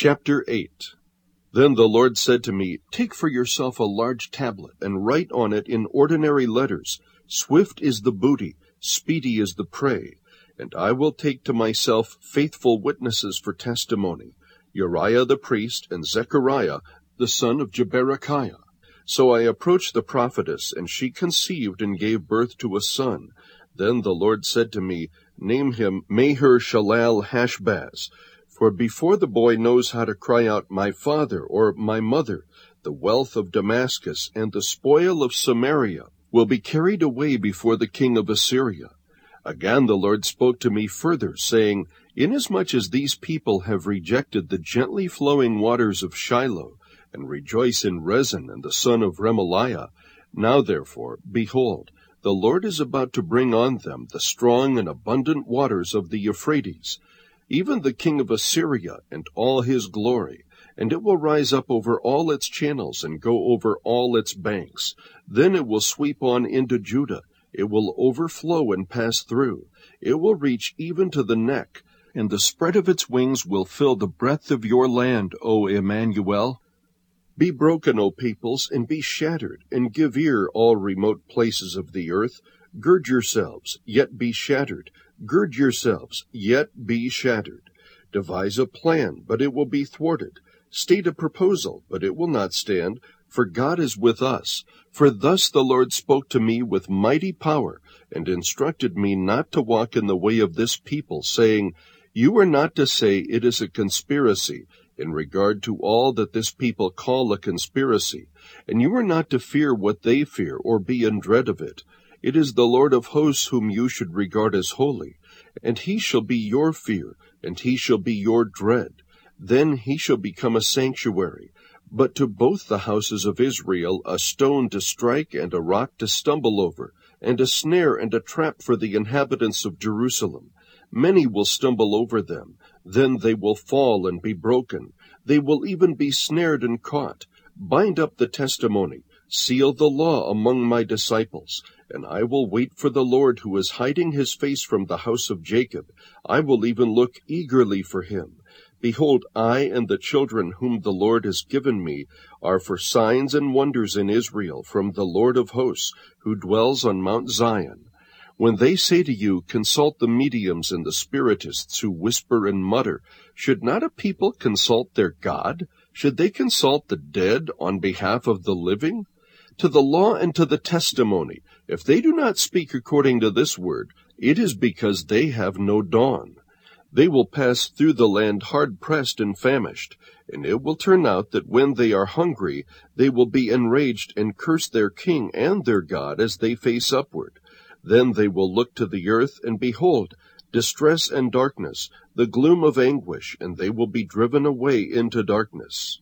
Chapter 8 Then the Lord said to me, Take for yourself a large tablet, and write on it in ordinary letters, Swift is the booty, speedy is the prey. And I will take to myself faithful witnesses for testimony, Uriah the priest, and Zechariah the son of Jeberechiah. So I approached the prophetess, and she conceived and gave birth to a son. Then the Lord said to me, Name him Maher Shalal Hashbaz, for before the boy knows how to cry out, My father, or my mother, the wealth of Damascus and the spoil of Samaria will be carried away before the king of Assyria. Again the Lord spoke to me further, saying, Inasmuch as these people have rejected the gently flowing waters of Shiloah, and rejoice in Rezin and the son of Remaliah, now therefore, behold, the Lord is about to bring on them the strong and abundant waters of the Euphrates, even the king of Assyria and all his glory, and it will rise up over all its channels and go over all its banks. Then it will sweep on into Judah. It will overflow and pass through. It will reach even to the neck, and the spread of its wings will fill the breadth of your land, O Immanuel. Be broken, O peoples, and be shattered, and give ear, all remote places of the earth. Gird yourselves, yet be shattered. Gird yourselves, yet be shattered. Devise a plan, but it will be thwarted. State a proposal, but it will not stand, for God is with us. For thus the Lord spoke to me with mighty power, and instructed me not to walk in the way of this people, saying, You are not to say it is a conspiracy, in regard to all that this people call a conspiracy, and you are not to fear what they fear, or be in dread of it. It is the Lord of hosts whom you should regard as holy, and he shall be your fear, and he shall be your dread. Then he shall become a sanctuary, but to both the houses of Israel a stone to strike and a rock to stumble over, and a snare and a trap for the inhabitants of Jerusalem. Many will stumble over them, then they will fall and be broken. They will even be snared and caught. Bind up the testimony, seal the law among my disciples. And I will wait for the Lord who is hiding his face from the house of Jacob. I will even look eagerly for him. Behold, I and the children whom the Lord has given me are for signs and wonders in Israel from the Lord of hosts, who dwells on Mount Zion. When they say to you, Consult the mediums and the spiritists who whisper and mutter, should not a people consult their God? Should they consult the dead on behalf of the living? To the law and to the testimony, if they do not speak according to this word, it is because they have no dawn. They will pass through the land hard pressed and famished, and it will turn out that when they are hungry, they will be enraged and curse their king and their God as they face upward. Then they will look to the earth, and behold, distress and darkness, the gloom of anguish, and they will be driven away into darkness.